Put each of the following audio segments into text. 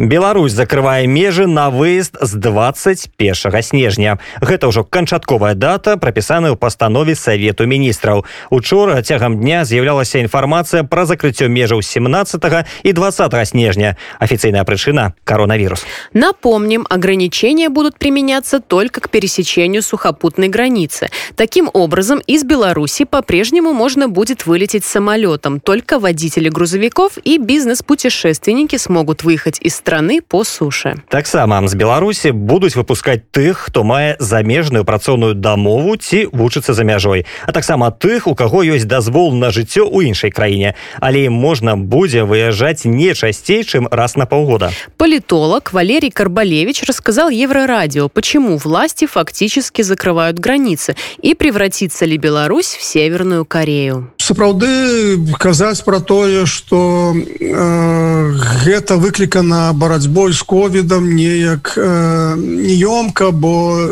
Беларусь закрывае межы на выезд з 21 снежня гэта ўжо канчатковая дата прапісаная ў пастанове савету міністраў учора цягам дня з'яўлялася інфармацыя пра закрыццё межаў 17 и 20 снежня официальная причина коронавирус напомним ограничения будут применяться только к пересечению сухопутной границы таким образом из беларуси по-прежнему можно будет вылететь самолетом только водители грузовиков и бизнес-путешественники смогут выехать из страны страны по суше таксама з беларусі будуць выпускать тых хто мае замежную працоўную дамову ці вучыцца за мяжой а таксама тых у каго ёсць дазвол на жыццё ў іншай краіне але можна будзе выязджаць не часцей чым раз на полгода политолог валерий карбалевич рассказал еврорадио почему власти фактически закрывают границы и превратится ли беларусь в северную корею сапраўды казаць про тое что э, гэта выклікана барацьбой з ковідам неяк э, неёмка бо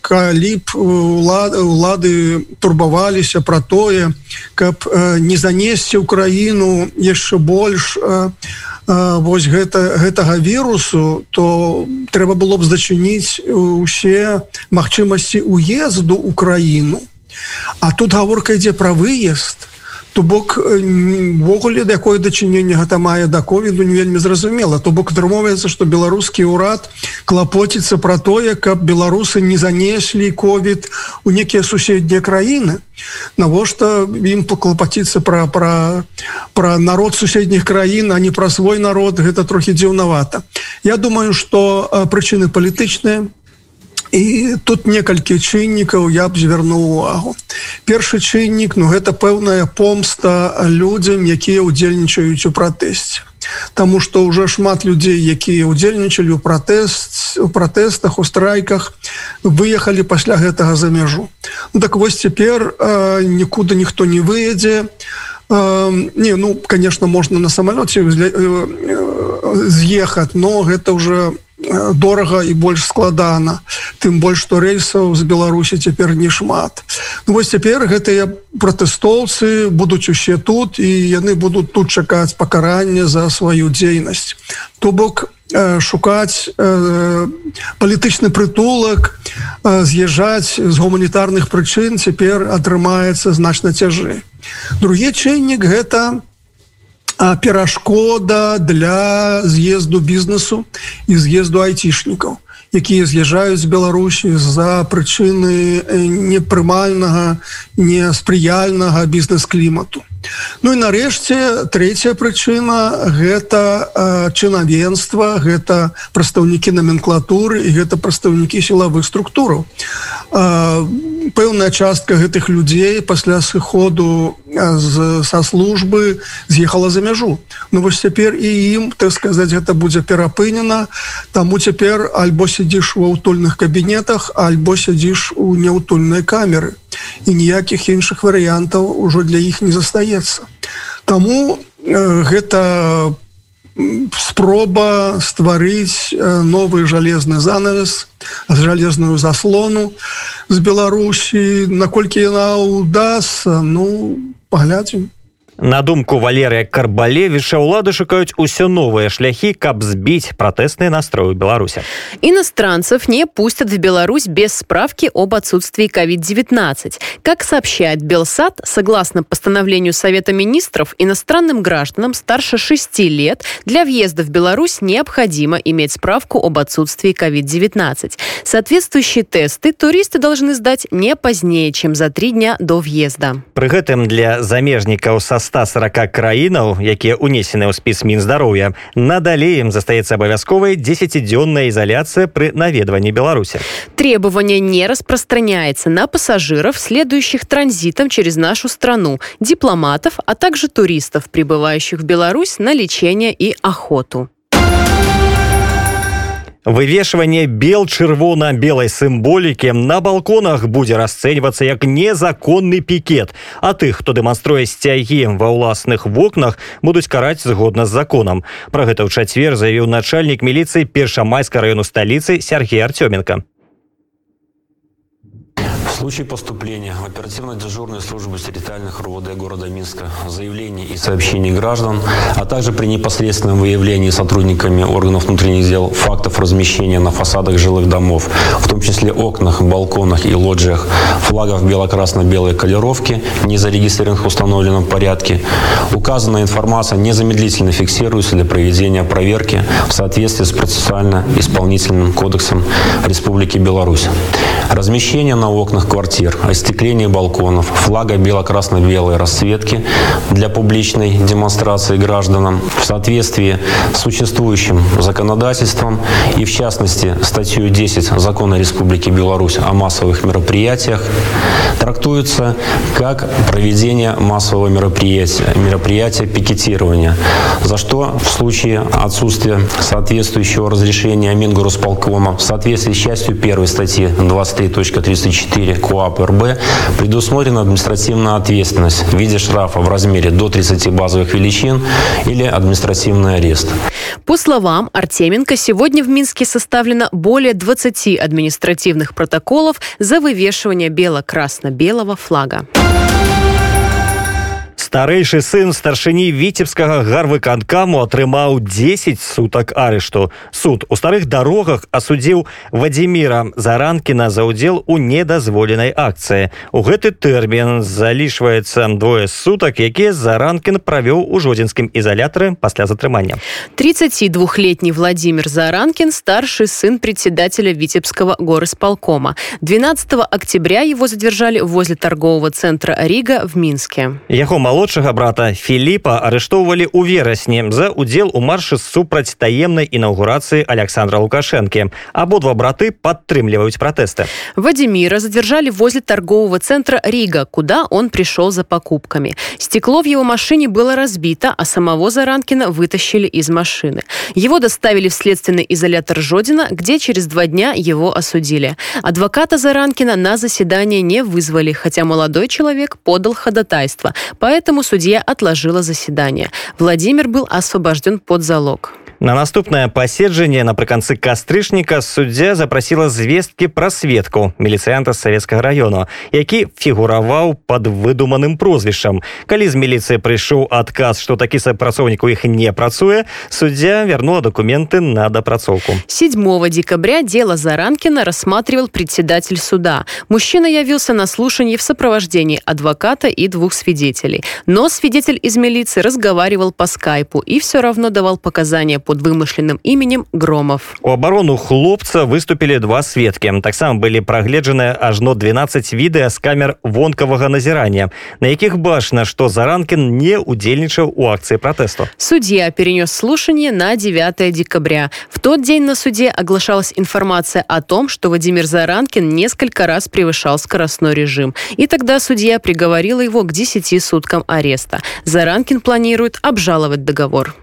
калі б улады, улады турбаваліся про тое каб э, не занесці ў краіну яшчэ больш э, вось гэта гэтага вірусу то трэба было б зачыніць усе магчымасці уезду ў краіну. А тут гаворка ідзе пра выезд то бок ввогуле да якое дачыненне гэта мае да ковіду не вельмі зразумела. То бок атрымоўваецца што беларускі ўрад клапоціцца пра тое каб беларусы не занеслі ковід у некія суседнія краіны. Навошта ім паклапаціцца пра пра пра народ суседніх краін а не пра свой народ? Гэта трохі дзіўнавата. Я думаю што прычыны палітычныя і тут некалькі чыннікаў я б звярнуў увагу. Першы чыннік ну гэта пэўная помста людзям якія ўдзельнічаюць у пратэсце. Таму што ўжо шмат людзей якія ўдзельнічалі ў пратэст у пратэстах у страйках выехалі пасля гэтага за мяжу. Ну, так вось цяпер э, нікуды ніхто не выедзе. Э, не ну конечно можна на самалёце з'ехаць но гэта уже не дорага і больш складана тым больш што рэйсаў з беларусі цяпер не шмат. Ну, вось цяпер гэтыя пратэстоўцы будуць усе тут і яны будуць тут чакаць пакарання за сваю дзейнасць. То бок э, шукаць э, палітычны прытулак э, з'язджаць з гуманітарных прычын цяпер атрымаецца значна цяжэй. Другі чыннік гэта у перашкода для з'езду бізнесу і з'езду айцішнікаў якія з'язджаюць з беларусі за прычыны непрымальнага неспрыяльнага бізнес-клімату. Ну і нарэшце третья прычына гэта чынавенства гэта прадстаўнікі номенклатуры і гэта прадстаўнікі сілавых структураў пэўная частка гэтых людзей пасля сыходу з, са службы з'ехала за мяжу Ну вось цяпер і ім так сказаць гэта будзе перапынена таму цяпер альбо сядзіш у аўтульных кабінетах альбо сядзіш у няўтульнай камеры і ніякіх іншых варыянтаў ужо для іх не застаецца Таму э, гэта спроба стварыць э, новы жалезны занавес жалезную заслону з беларусі наколькі яна удастся ну паглядзім На думку валерыя карбалевіча ўлады шукаюць усё новыя шляхі каб збіць пратэсныя настроі беларуся иностранцев не пустят в Беларусь без справки об отсутствии COVID-19 как сообщает белсад согласно постановлению совета министров иностранным гражданам старше 6 лет для въезда в Беларусь необходимо иметь справку об отсутствии COVID-19 соответствующие тесты туристы должны сдать не позднее чем за три дня до въезда при гэтым для замежнікаў со 140 краінаў якія унесены ў спіс мінздароўя надалей ім застаецца абавязковай 10дзённая изоляция при наведванні беларуси требование не распространяется на пассажиров следующих транзитом через нашу страну дипломатов а также туристов прибывающих в беларусь на лечение и охоту Вывешивание бел чырвона-белой сімволікі на балконах будзе расцэньвацца як незаконны пікет а тых хто дэманструе сцягі ва ўласных вокнах будуць караць згодна з законам. Про гэта ў чацвер заявіў начальнік міліцыі першамайска району сталіцы Сергей артёменко случае поступления в оперативно-дежурную службу территориальных РУВД города Минска заявлений и сообщений граждан, а также при непосредственном выявлении сотрудниками органов внутренних дел фактов размещения на фасадах жилых домов, в том числе окнах, балконах и лоджиях, флагов бело-красно-белой колеровки, не зарегистрированных в установленном порядке, указанная информация незамедлительно фиксируется для проведения проверки в соответствии с процессуально-исполнительным кодексом Республики Беларусь. Размещение на окнах квартир, остекление балконов, флага бело-красно-белой расцветки для публичной демонстрации гражданам в соответствии с существующим законодательством и, в частности, статью 10 Закона Республики Беларусь о массовых мероприятиях, трактуется как проведение массового мероприятия, мероприятия пикетирования, за что в случае отсутствия соответствующего разрешения Мингорусполкома в соответствии с частью 1 статьи 23.34 КОАП РБ предусмотрена административная ответственность в виде штрафа в размере до 30 базовых величин или административный арест. По словам Артеменко, сегодня в Минске составлено более 20 административных протоколов за вывешивание бело-красно-белого флага старэйшы сын старшыні віцебскага гарвыканкаму атрымаў 10 сутак арышту суд у старых дарогах асудзіў вадзіміра заранкіна за ўдзел у недазволенай акцыі у гэты тэрмін залічваецца двое сутак якія заранкін правёў у жодзінскім изолятары пасля затрымання 32-летний владимир заранкин старший сын председателя витебского горосполкома 12 октября его задержали возле торгового центра рига в минске яго мало малодшага брата Філіпа арыштоўвалі ў верасні за удзел у маршы супраць таемнай інаўгурацыі Александра Лукашэнкі. Абодва браты падтрымліваюць пратэсты. Вадимира задержали возле торгового центра Рига, куда он пришел за покупками. Стекло в его машине было разбито, а самого Заранкина вытащили из машины. Его доставили в следственный изолятор Жодина, где через два дня его осудили. Адвоката Заранкина на заседание не вызвали, хотя молодой человек подал ходатайство. Поэтому Поэтому судья отложила заседание. Владимир был освобожден под залог. На наступнае паседжанне напрыканцы кастрычніка суддзя запрасіла звесткі пра сведку міліцыянта савецкага раёну які фігураваў под выдуманым прозвішчам калі з міліцыі прыйшоў адказ што такі сапрацоўнік у іх не працуе суддзя вярнула документы на дапрацоўку 7 декабря дело заранкина рассматривал председатель суда мужчина явился на слушании в сопровождении адвоката и двух свидетелей но свидетель из милиции разговаривал по скайпу и все равно давал показания по под вымышленным именем Громов. У оборону хлопца выступили два сведкі. Таксама былі прагледжаныя ажно 12 відэа з камер вонкавага назірання, на якіх бачна, што Заранкин не удзельнічаў у акции протесту. Судья перенес слушание на 9 декабря. В тот день на суде оглашалась информация о том, что Владимир Заранкин несколько раз превышал скоростной режим. И тогда судья приговорила его к 10 суткам ареста. Заранкин планирует обжаловать договор.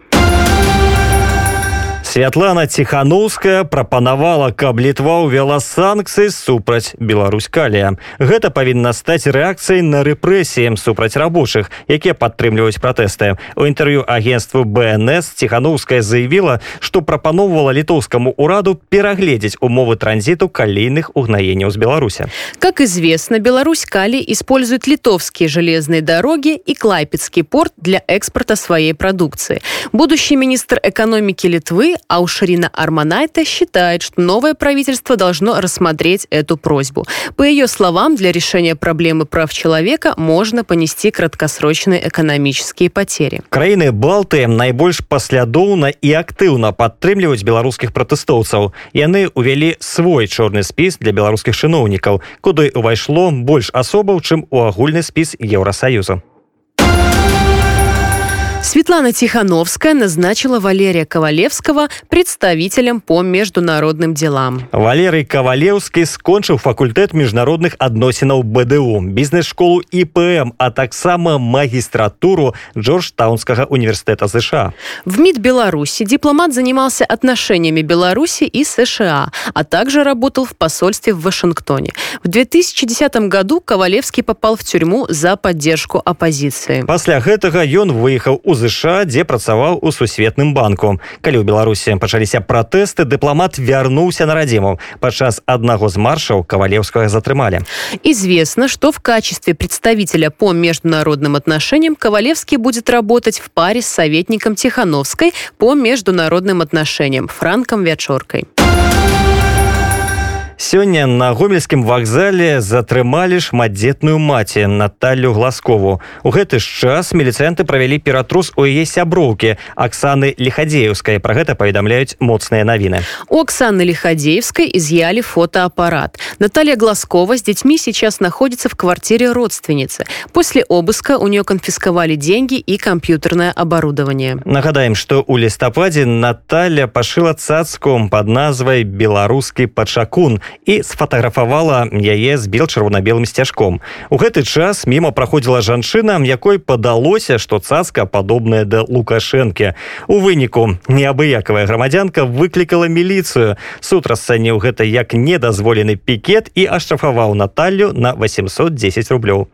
Святлана Тхановская прапанавала, каб літва ўвяла санкцыі супраць Беларускалія. Гэта павінна стаць рэакцыяй на рэпрэсіям супраць рабочых, якія падтрымліваюць пратэсты. У інтэрв'ю агентству БНС Тхановская заявіла, што прапаноўвала літоўскаму ўраду перагледзець умовы транзіту калійных угнаенняў з Беларусі. Как известно, Беларусь Кали использует литовские железные дороги и Клайпецкий порт для экспорта своей продукции. Будущий министр экономики Литвы Аушрина Арманайта считает, что новое правительство должно рассмотреть эту просьбу. По ее словам, для решения проблемы прав человека можно понести краткосрочные экономические потери. Краины Балты найбольш паслядоўна и актыўна падтрымліваюць беларускіх пратэстоўцаў. Яны увялі свой чорны спіс для беларускіх чыноўнікаў, куды ўвайшло больш асобаў, чым у агульны спіс Еўросаюзу. Светлана Тихановская назначила Валерия Ковалевского представителем по международным делам. Валерий Ковалевский скончыў факультэт міжнародных адносінаў БДУ, бізнес-школу ИПМ, а таксама магистратуру Джорджтаунскага университета США. В МИД Беларуси дипломат занимался отношениями Беларуси и США, а также работал в посольстве в Вашингтоне. В 2010 году Ковалевский попал в тюрьму за поддержку оппозиции. После этого он выехал у ЗША дзе працаваў у сусветным банку калі ў беларусі пачаліся пратэсты дыпламат вярнуўся на радзіму падчас аднаго з маршаў кавалеўскага затрымалі известно что в качестве представителя по международным отношениям ковалевский будет работать в паре с советником тихановской по международным отношениям франком вячоркой Сёння на гомельскім вакзале затрымалі шматдзетную маці Наталлю гласкову. У гэты ж час міліцыянты правялі ператрус у яе сяброўкі Аксаны лихадзеевскай. Пра гэта паведамляюць моцныя навіны. У Оксаны Лиходеевской изъяли фотоаппарат. Наталья Глазкова с детьми сейчас находится в квартире родственницы. После обыска у нее конфисковали деньги и компьютерное оборудование. Нагадаем, што ў лістападзе Наталья пашыла цацком под назвай беларускі пачакун і сфотаграфавала яе з бел чырвона-белым сцяжком. У гэты час міма праходзіла жанчына, якой падалося, што цацка падобная да лукашэнкі. У выніку неабыякавая грамадзянка выклікала міліцыю. Суд расцаніў гэта як недазволены пікет і ашчафаваў Наталлю на 810 рублёў.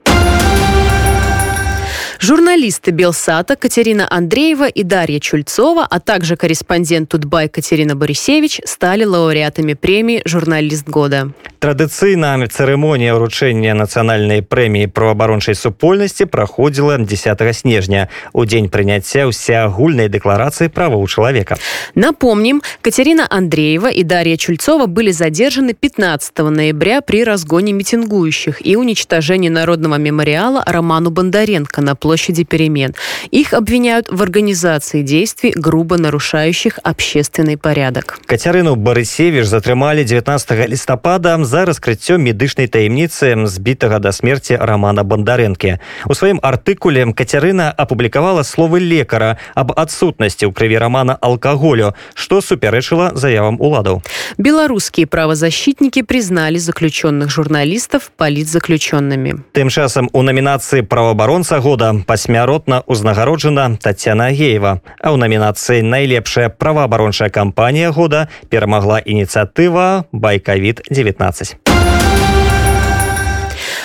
Журналисты Белсата Катерина Андреева и Дарья Чульцова, а также корреспондент Тутбай Катерина Борисевич стали лауреатами премии «Журналист года». Традыцыйна цырымонія ўручэння нацыянальнай прэміі праваабарончай супольнасці праходзіла 10 снежня у дзень прыняцця ўсеагульнай дэкларацыі правоў чалавека. Напомним, Катерина Андреева и Дарья Чульцова были задержаны 15 ноября при разгоне митингующих и уничтожении народного мемориала Роману Бондаренко на площади Перемен. Их обвиняют в организации действий, грубо нарушающих общественный порядок. Кацярыну Барысевіш затрымалі 19 лістапада за раскрыццё медычнай таямніцы збітага да смерці романа бандарэнкі у сваім артыкуле кацярына апублікавала словы лекара об адсутнасці ў крыві романа алкаголю што супярэчыла заявам уладаў беларускія правозащитники признали заключенных журналистов политзаключенными тым часам у номінацыі праваабаронца года пасмяротна узнагароджана татьяна геева а ў номінацыі найлепшая праваабарончая кампанія года перамагла ініцыятыва байкавід 19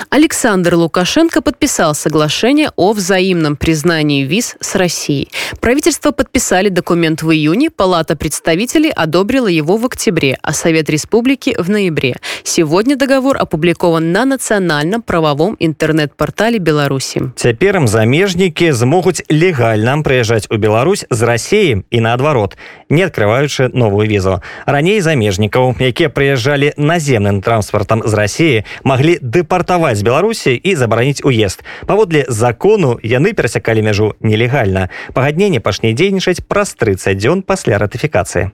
Александр Лукашенко подписал соглашение о взаимном признании виз с Россией. Правительство подписали документ в июне, Палата представителей одобрила его в октябре, а Совет Республики в ноябре. Сегодня договор опубликован на национальном правовом интернет-портале Беларуси. Цяпер замежнікі змогуць легальна прыязджаць у Беларусь з рассіі і наадварот, не адкрываючы новую візу. Раней замежнікаў, якія прыязджалі наземным транспартам з рассіі, маглі дэпартаваць з беларусі і забараніць уезд паводле закону яны перасякалі мяжу нелегальна пагадненне пачне дзейнічаць праз 30 дзён пасля ратыфікацыі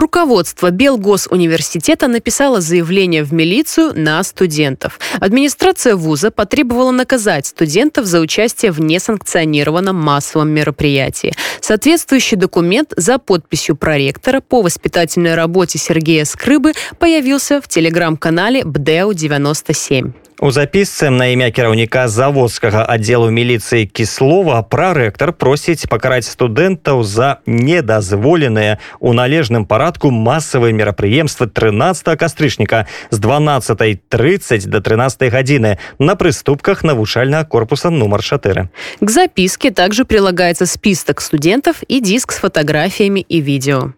Руководство Белгосуниверситета написало заявление в милицию на студентов. Администрация вуза потребовала наказать студентов за участие в несанкционированном массовом мероприятии. Соответствующий документ за подписью проректора по воспитательной работе Сергея Скрыбы появился в телеграм-канале БДЭУ-97. У запісцы на імя кіраўніка заводскага аддзелу міліцыі кіслова прарэктар просіць пакараць студэнтаў за недазволеныя у належным парадку масавыя мерапрыемствы 13 кастрычніка з 12:30 до 13 гадзіны на прыступках навучальнага корпуса нумар 4. К записке также прилагается список студентов и диск с фотографиями и видео.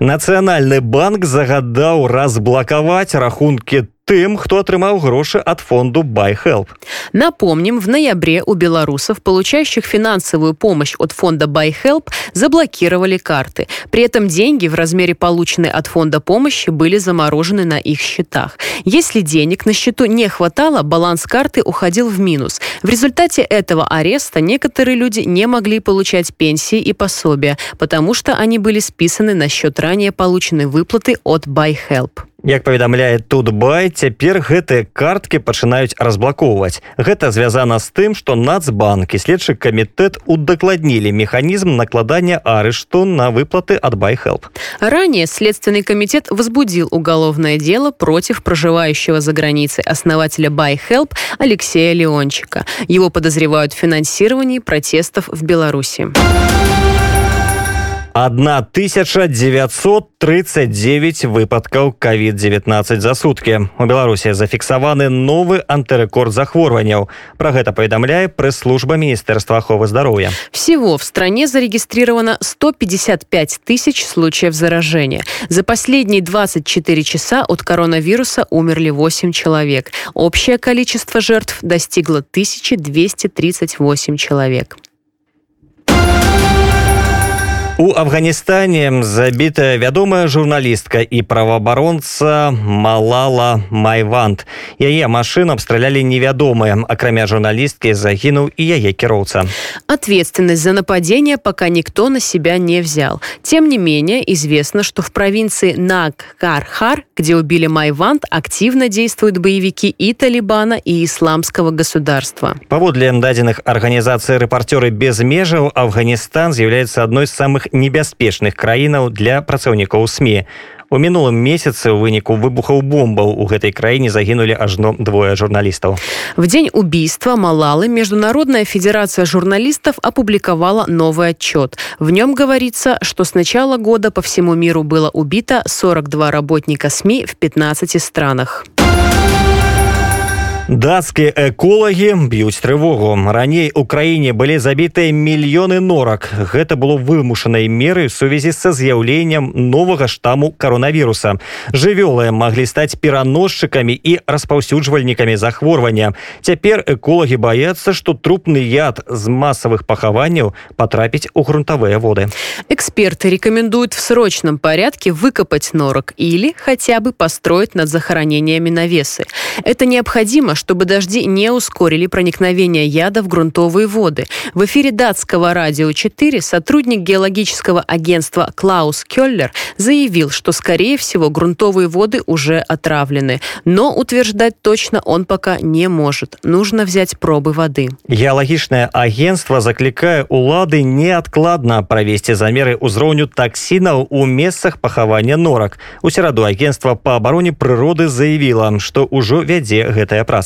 Нацыянальны банк загадаў разблакаваць рахункі тым, хто атрымаў грошы от фонду BuyHelp. Напомним, в ноябре у белорусов, получающих финансовую помощь от фонда BuyHelp, заблокировали карты. При этом деньги в размере полученной от фонда помощи были заморожены на их счетах. Если денег на счету не хватало, баланс карты уходил в минус. В результате этого ареста некоторые люди не могли получать пенсии и пособия, потому что они были списаны на счет ранее полученной выплаты от BuyHelp. Як паведамляе тутбай цяпер гэтыя карткі пачынаюць разблакоўваць гэта звязана з тым што нацбанк і следчы камітэт удакладнілі механізм накладання арышту на выплаты от байхелп ранее следственный комитет возбудил уголовное дело против проживающего за границей основателя байхелп алексея леончика его подозревают в финансировании протестов в беларуси 1939 выпадкаў COVID-19 за суткі. У Беларусі зафіксаваны новы антырэкорд захворванняў. Пра гэта паведамляе прэс-служба Министерства аховы здоровья. Всего в стране зарегистрировано 155 тысяч случаев заражения. За последние 24 часа от коронавируса умерли 8 человек. Общее количество жертв достигло 1238 человек. У Афганістане забітая вядомая журналістка і праваабаронца Малала Майвант. Яе машину абстралялі невядомыя. Акрамя журналісткі загінуў і яе кіроўца. Ответственность за нападение пока никто на себя не взял. Тем не менее, известно, что в провинции Наг-Кархар, где убили Майвант, активно действуют боевики и Талибана, и Исламского государства. Паводле дадзеных арганізацыі рэпарцёры без межаў Афганістан з'яўляецца адной з самых небяспечных краінаў для працаўнікоў сМ. У мінулым месяцы ў выніку выбухаў бомбаў у гэтай краіне загінулі ажно двое журналістаў. В день убийства Малалы Международная федерация журналистов опубликовала новый отчет. В нем говорится, что с начала года по всему миру было убито 42 работника СМИ в 15 странах. Дацкія эколагі б'юць трывогу. Раней у краіне былі забітыя мільёны норак. Гэта было вымушанай меры сувязі са з'яўленнем новага штаму каронавіруса. Жывёлы маглі стаць пераносчыкамі і распаўсюджвальнікамі захворвання. Цяпер эколагі баяцца, што трупны яд з масавых пахаванняў патрапіць у грунтавыя воды. Эксперты рекомендуют в срочном порядке выкопать норок или хотя бы построить над захоронениями навесы. Это необходимо, чтобы дожди не ускорили проникновение яда в грунтовые воды. В эфире датского радио 4 сотрудник геологического агентства Клаус Келлер заявил, что, скорее всего, грунтовые воды уже отравлены. Но утверждать точно он пока не может. Нужно взять пробы воды. Геалагічнае агентство заклікае улады неадкладна правесці замеры ўзроўню таксінаў у месцах пахавання норак. У сераду агентства па абароне прыроды заявіла, што ўжо вядзе гэтая праца.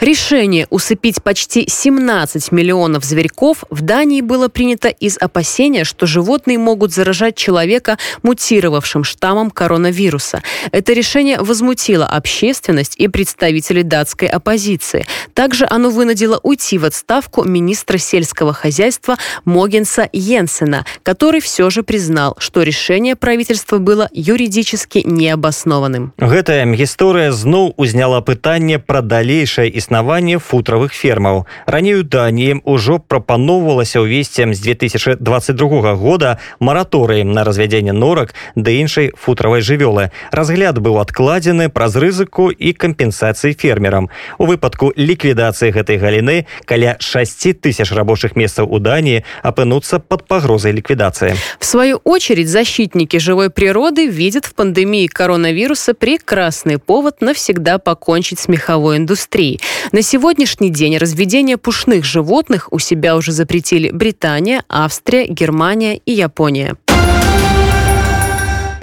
Решение усыпить почти 17 миллионов зверьков в Дании было принято из опасения, что животные могут заражать человека мутировавшим штаммом коронавируса. Это решение возмутило общественность и представителей датской оппозиции. Также оно вынудило уйти в отставку министра сельского хозяйства Могенса Йенсена, который все же признал, что решение правительства было юридически необоснованным. Гэтая гісторыя зноў узняла пытанне пра далейшае існаванне футравых фермаў. Раней у Даніі ўжо прапаноўвалася ўвесці з 2022 года мараторыі на развядзенне норак да іншай футравай жывёлы. Разгляд быў адкладзены праз рызыку і кампенсацыі фермерам. У выпадку ліквідацыі гэтай галіны каля 6 тысяч рабочых месцаў у Даніі апынуцца под пагрозай ліквідацыі. В свою очередь, защитники живой природы видят в пандемии коронавируса прекрасный повод навсегда покончить с меховой индустрией. На сегодняшний день разведение пушных животных у себя уже запретили Британия, Австрия, Германия и Япония.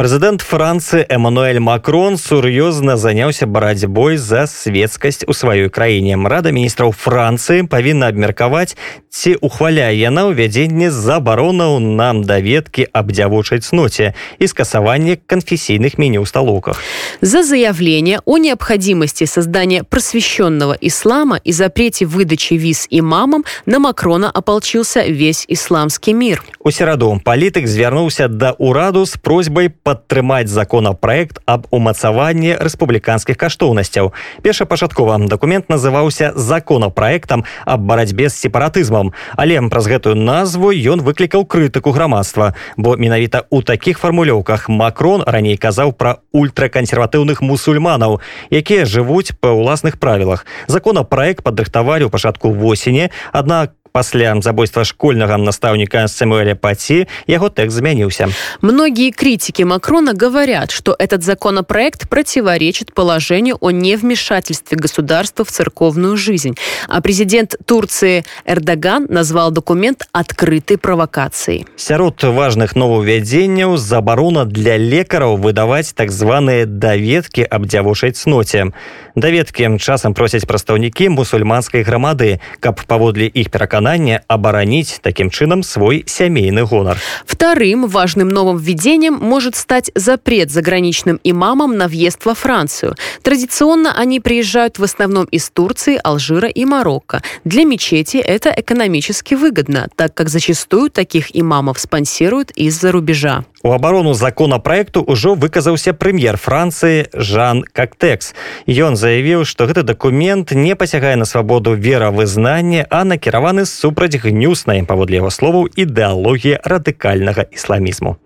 Прэзідэнт Францыі Эмануэль Макрон сур'ёзна заняўся барацьбой за светскасць у сваёй краіне. Рада міністраў Францыі павінна абмеркаваць, ці ухваляе яна ўвядзенне забаронаў нам даведкі аб дзявочай цноце и скасаванне конфессийных меню в столовках. За заявление о необходимости создания просвещенного ислама и запрете выдачи виз имамам на Макрона ополчился весь исламский мир. У сераду палітык звярнуўся да ўраду з просьбай падтрымаць законапраект аб умацаванні рэспубліканскіх каштоўнасцяў. Першапачаткова дакумент называўся законапраектам аб барацьбе з сепаратызмам, але праз гэтую назву ён выклікаў крытыку грамадства, бо менавіта ў такіх фармулёўках Макрон раней казаў пра ультракансерватыўных мусульманаў, якія жывуць па ўласных правілах. Законапраект падрыхтавалі ў пачатку восені, аднак пасля забойства школьнага настаўніка Сэмуэля Паці яго тэкст змяніўся. Многие критики Макрона говорят, что этот законопроект противоречит положению о невмешательстве государства в церковную жизнь. А президент Турции Эрдоган назвал документ открытой провокацией. Сярод важных новаўвядзенняў забарона для лекараў выдаваць так званыя даведкі аб дзявушай цноце. Даведкі часам просяць прадстаўнікі мусульманскай грамады, каб паводле іх пераканання переканания оборонить таким чином свой семейный гонор. Вторым важным новым введением может стать запрет заграничным имамам на въезд во Францию. Традиционно они приезжают в основном из Турции, Алжира и Марокко. Для мечети это экономически выгодно, так как зачастую таких имамов спонсируют из-за рубежа. У абарону законопроекту ўжо выказаўся прэм'ер Францыі Жан Кактэкс. Ён заявіў, што гэты дакумент не пасягае на свабоду веравызнання, а накіраваны супраць гнюснай, паводле яго словаў ідэалогіі радыкальнага ісламізму.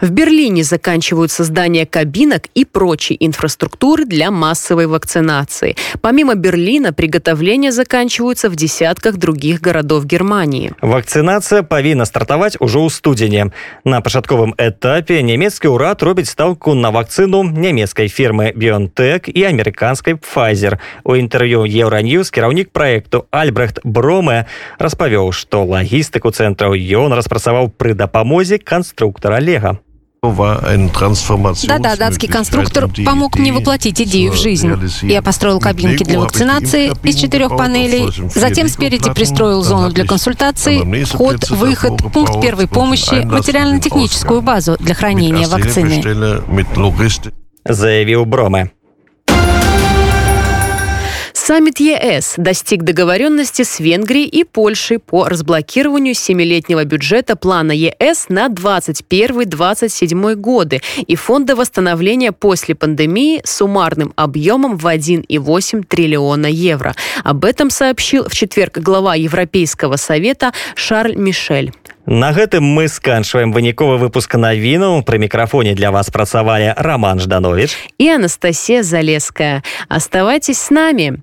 В Берлине заканчиваются здания кабинок и прочей инфраструктуры для массовой вакцинации. Помимо Берлина, приготовления заканчиваются в десятках других городов Германии. Вакцинация павінна стартаваць ужо ў студзені. На пачатковым этапе нямецкі ўрад робіць стаўку на вакцыну нямецкай фірмы BioNTech і амерыканскай Pfizer. У інтэрв'ю Еўраньюз кіраўнік праекту Альбрехт Броме распавёў, што лагістыку цэнтраў ён распрацаваў пры дапамозе канструктара Лега. Да-да, датский конструктор помог мне воплотить идею в жизнь. Я построил кабинки для вакцинации из четырех панелей, затем спереди пристроил зону для консультаций, вход, выход, пункт первой помощи, материально-техническую базу для хранения вакцины. Заявил Броме. Саммит ЕС достиг договоренности с Венгрией и Польшей по разблокированию семилетнего бюджета плана ЕС на 21-27 годы и фонда восстановления после пандемии с суммарным объемом в 1,8 триллиона евро. Об этом сообщил в четверг глава Европейского совета Шарль Мишель. На гэтым мы сканчваем выніковы выпуск навінаў пры мікрафоне для вас працавалі роман жданович и Анастасия Залеская. Оставайтесь с нами.